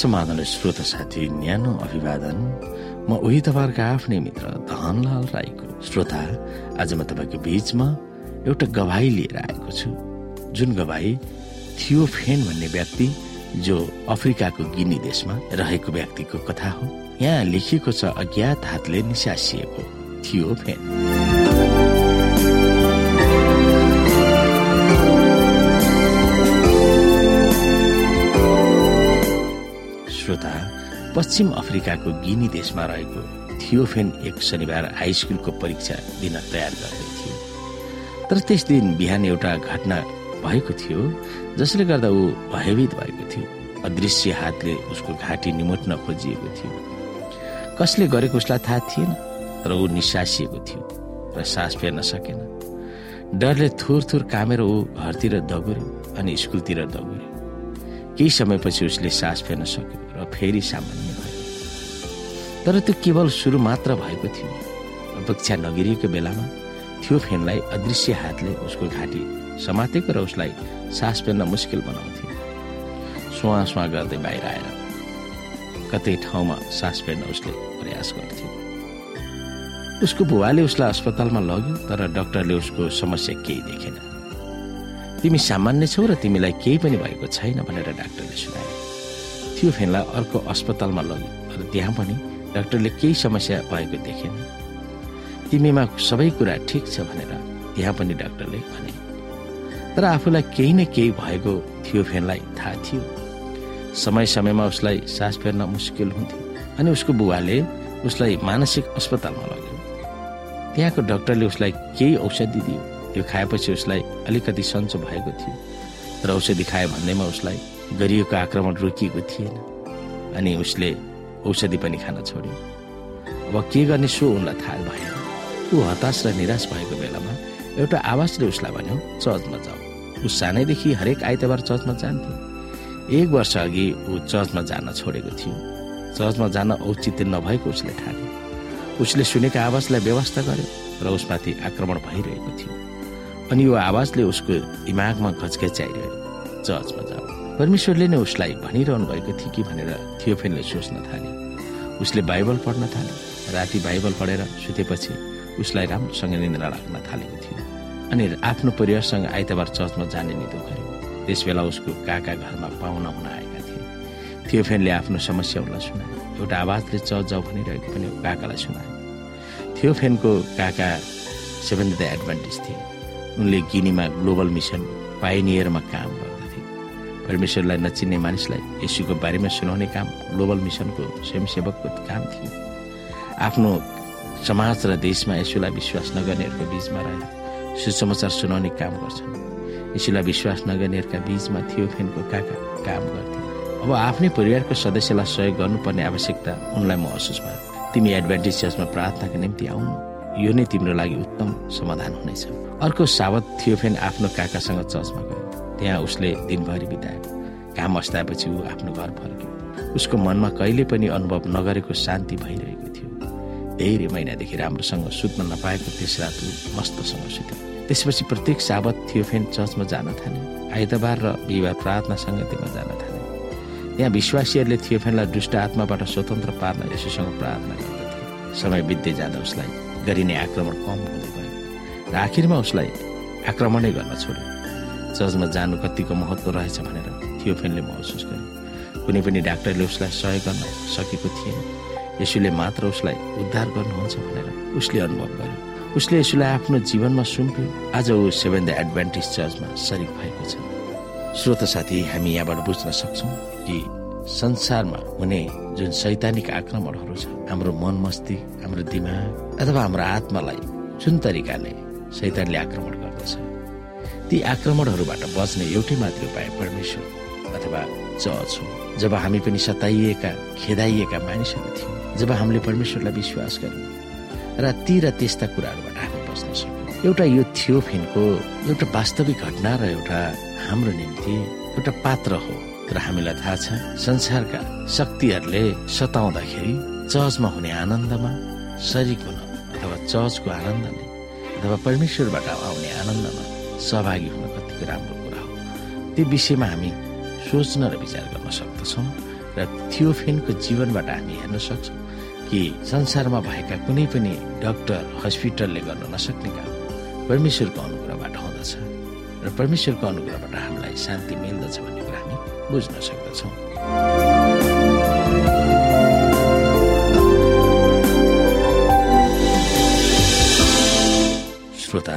समाधान श्रोता साथी न्यानो अभिवादन। म उही तपाईँहरूको आफ्नै मित्र धनलाल राईको श्रोता। आज म तपाईँको बीचमा एउटा गवाई लिएर आएको छु। जुन गवाई थियोफेन भन्ने व्यक्ति जो अफ्रिकाको गिनी देशमा रहेको व्यक्तिको कथा हो। यहाँ लेखिएको छ अज्ञात हातले निसासिएको थियोफेन श्रोता पश्चिम अफ्रिकाको गिनी देशमा रहेको थियोफेन एक शनिबार हाई स्कुलको परीक्षा दिन तयार गर्दै थियो। तर त्यस दिन बिहान एउटा घटना भएको थियो जसले गर्दा ऊ भयभीत भएको थियो। अदृश्य हातले उसको घाँटी निमोट्न खोजिएको थियो। कसले गरेको उसलाई थाहा थिएन तर ऊ निसासिएको थियो र सास फेर्न सकेन। डरले थुर थुर कामेर ऊ घरतिर दगुर्यो अनि स्कुलतिर दगुर्यो। केही समयपछि उसले सास फेर्न सक्यो। र फेरि सामान्य भयो। तर त्यो केवल सुरु मात्र भएको थियो। अपेक्षा नगिरिएको बेलामा थियो फेनलाई अदृश्य हातले उसको घाँटी समातेको र उसलाई सास फेर्न मुस्किल बनाउँथ्यो। सुहा सुहा गर्दै बाहिर आएर कतै ठाउँमा सास फेर्न उसले प्रयास गर्थ्यो। उसको बुवाले उसलाई अस्पतालमा लग्यो तर डाक्टरले उसको समस्या केही देखेन। तिमी सामान्य छौ र तिमीलाई केही पनि भएको छैन भनेर डाक्टरले सुनाए थियो फेनलाई अर्को अस्पतालमा लग्यो। र त्यहाँ पनि डाक्टरले केही समस्या भएको देखेन। तिमीमा सबै कुरा ठिक छ भनेर त्यहाँ पनि डाक्टरले भने। तर आफूलाई केही न केही भएको थियो फेनलाई थाहा थियो। समय समयमा उसलाई सास फेर्न मुस्किल हुन्थ्यो अनि उसको बुवाले उसलाई मानसिक अस्पतालमा लग्यो। त्यहाँको डाक्टरले उसलाई केही औषधि दियो। त्यो खाएपछि उसलाई अलिकति सन्चो भएको थियो। तर औषधि खायो भन्दैमा उसलाई गरिएको आक्रमण रोकिएको थिएन अनि उसले औषधि पनि खान छोड्यो। अब के गर्ने सो उनलाई थाहा भएन ऊ हताश र निराश भएको बेलामा एउटा आवाजले उसलाई भन्यो चर्चमा जाऊ। ऊ सानैदेखि हरेक आइतबार चर्चमा जान्थ्यो एक वर्ष अघि ऊ चर्चमा जान छोडेको थियो। चर्चमा जान औचित्य नभएको उसले ठान्यो। उसले सुनेको आवाजलाई व्यवस्था गर्यो र उसमाथि आक्रमण भइरहेको थियो। अनि यो आवाजले उसको दिमागमा घचघच्याइरह्यो चर्चमा जाऊ। परमेश्वरले नै उसलाई भनिरहनु भएको थियो कि भनेर थियोफेनले सोच्न थाले उसले बाइबल पढ्न थाले राति बाइबल पढेर सुतेपछि उसलाई राम्रोसँग निन्द्रा लाग्न थालेको थियो अनि आफ्नो परिवारसँग आइतबार चर्चमा जाने निदो गर्यो। त्यस बेला उसको काका घरमा पाहुना हुन आएका थिए। थियोफेनले आफ्नो समस्या उसलाई सुनाए एउटा आवाजले चर्च जाऊ भनिरहेको पनि काकालाई सुनाए थियोफेनको काका सेभेन द एडभान्टेज थिए। उनले गिनीमा ग्लोबल मिसन पाइनियरमा काम गर्दथे परमेश्वरलाई नचिन्ने मानिसलाई यसुको बारेमा सुनाउने काम ग्लोबल मिसनको स्वयंसेवकको काम थियो। आफ्नो समाज र देशमा यसुलाई विश्वास नगर्नेहरूको बीचमा रहेर सुसमाचार सुनाउने काम गर्छन्। यसुलाई विश्वास नगर्नेहरूका बीचमा थियो फेनको काका काम गर्थे। अब आफ्नै परिवारको सदस्यलाई सहयोग गर्नुपर्ने आवश्यकता उनलाई महसुस भयो। तिमी एडभान्टेज चर्चमा प्रार्थनाको निम्ति आउनु। यो नै तिम्रो लागि उत्तम समाधान हुनेछ। अर्को सावत थियोफेन आफ्नो काकासँग चर्चमा गयो। त्यहाँ उसले दिनभरि बितायो काम अस्ताएपछि ऊ आफ्नो घर फर्क्यो। उसको मनमा कहिले पनि अनुभव नगरेको शान्ति भइरहेको थियो। धेरै महिनादेखि राम्रोसँग सुत्न नपाएको त्यस रात ऊ मस्तसँग सुत्यो। त्यसपछि प्रत्येक साबत थियोफेन चर्चमा जान थाले आइतबार र बिहिबार प्रार्थना सङ्गतिमा जान थाले त्यहाँ विश्वासीहरूले थियोफेनलाई दुष्ट आत्माबाट स्वतन्त्र पार्न यसोसँग प्रार्थना गर्दथे। समय बित्दै जाँदा उसलाई गरिने आक्रमण कम हुँदै गयो। र आखिरमा उसलाई आक्रमणै गर्न छोड्यो। चर्चमा जानु कतिको महत्त्व रहेछ भनेर थियोफेनले महसुस गर्यो कुनै पनि डाक्टरले उसलाई सहयोग गर्न सकेको थिएन। यसुले मात्र उसलाई उद्धार गर्नुहुन्छ भनेर उसले अनुभव गर्यो। उसले यसुलाई आफ्नो जीवनमा सुम्प्यो। आज ऊ सेभेन द एडभान्टेज चर्चमा सरिक भएको छ। श्रोत साथी हामी यहाँबाट बुझ्न सक्छौँ कि संसारमा हुने जुन सैद्धान्तिक आक्रमणहरू छ हाम्रो मन मस्तिष्क हाम्रो दिमाग अथवा हाम्रो आत्मालाई जुन तरिकाले सैतानले आक्रमण गर्दछ। ती आक्रमणहरूबाट बच्ने एउटै मात्र उपाय परमेश्वर अथवा चर्च हो। जब हामी पनि सताइएका खेदाइएका मानिसहरू थियौँ जब हामीले परमेश्वरलाई विश्वास गर्यौँ र ती र त्यस्ता कुराहरूबाट हामी बस्न सक्यौँ। एउटा यो थियो फेनको एउटा वास्तविक घटना र एउटा हाम्रो निम्ति एउटा पात्र हो तर हामीलाई थाहा छ संसारका शक्तिहरूले सताउँदाखेरि चर्चमा हुने आनन्दमा सरिक हुन अथवा चर्चको आनन्दले अथवा परमेश्वरबाट आउने आनन्दमा सहभागी हुन कतिको राम्रो कुरा हो। त्यो विषयमा हामी सोच्न र विचार गर्न सक्दछौँ र थियोफेनको जीवनबाट हामी हेर्न सक्छौँ कि संसारमा भएका कुनै पनि डाक्टर हस्पिटलले गर्न नसक्ने काम परमेश्वरको अनुग्रहबाट हुँदछ र परमेश्वरको अनुग्रहबाट हामीलाई शान्ति मिल्दछ भन्ने कुरा हामी बुझ्न सक्दछौँ। श्रोता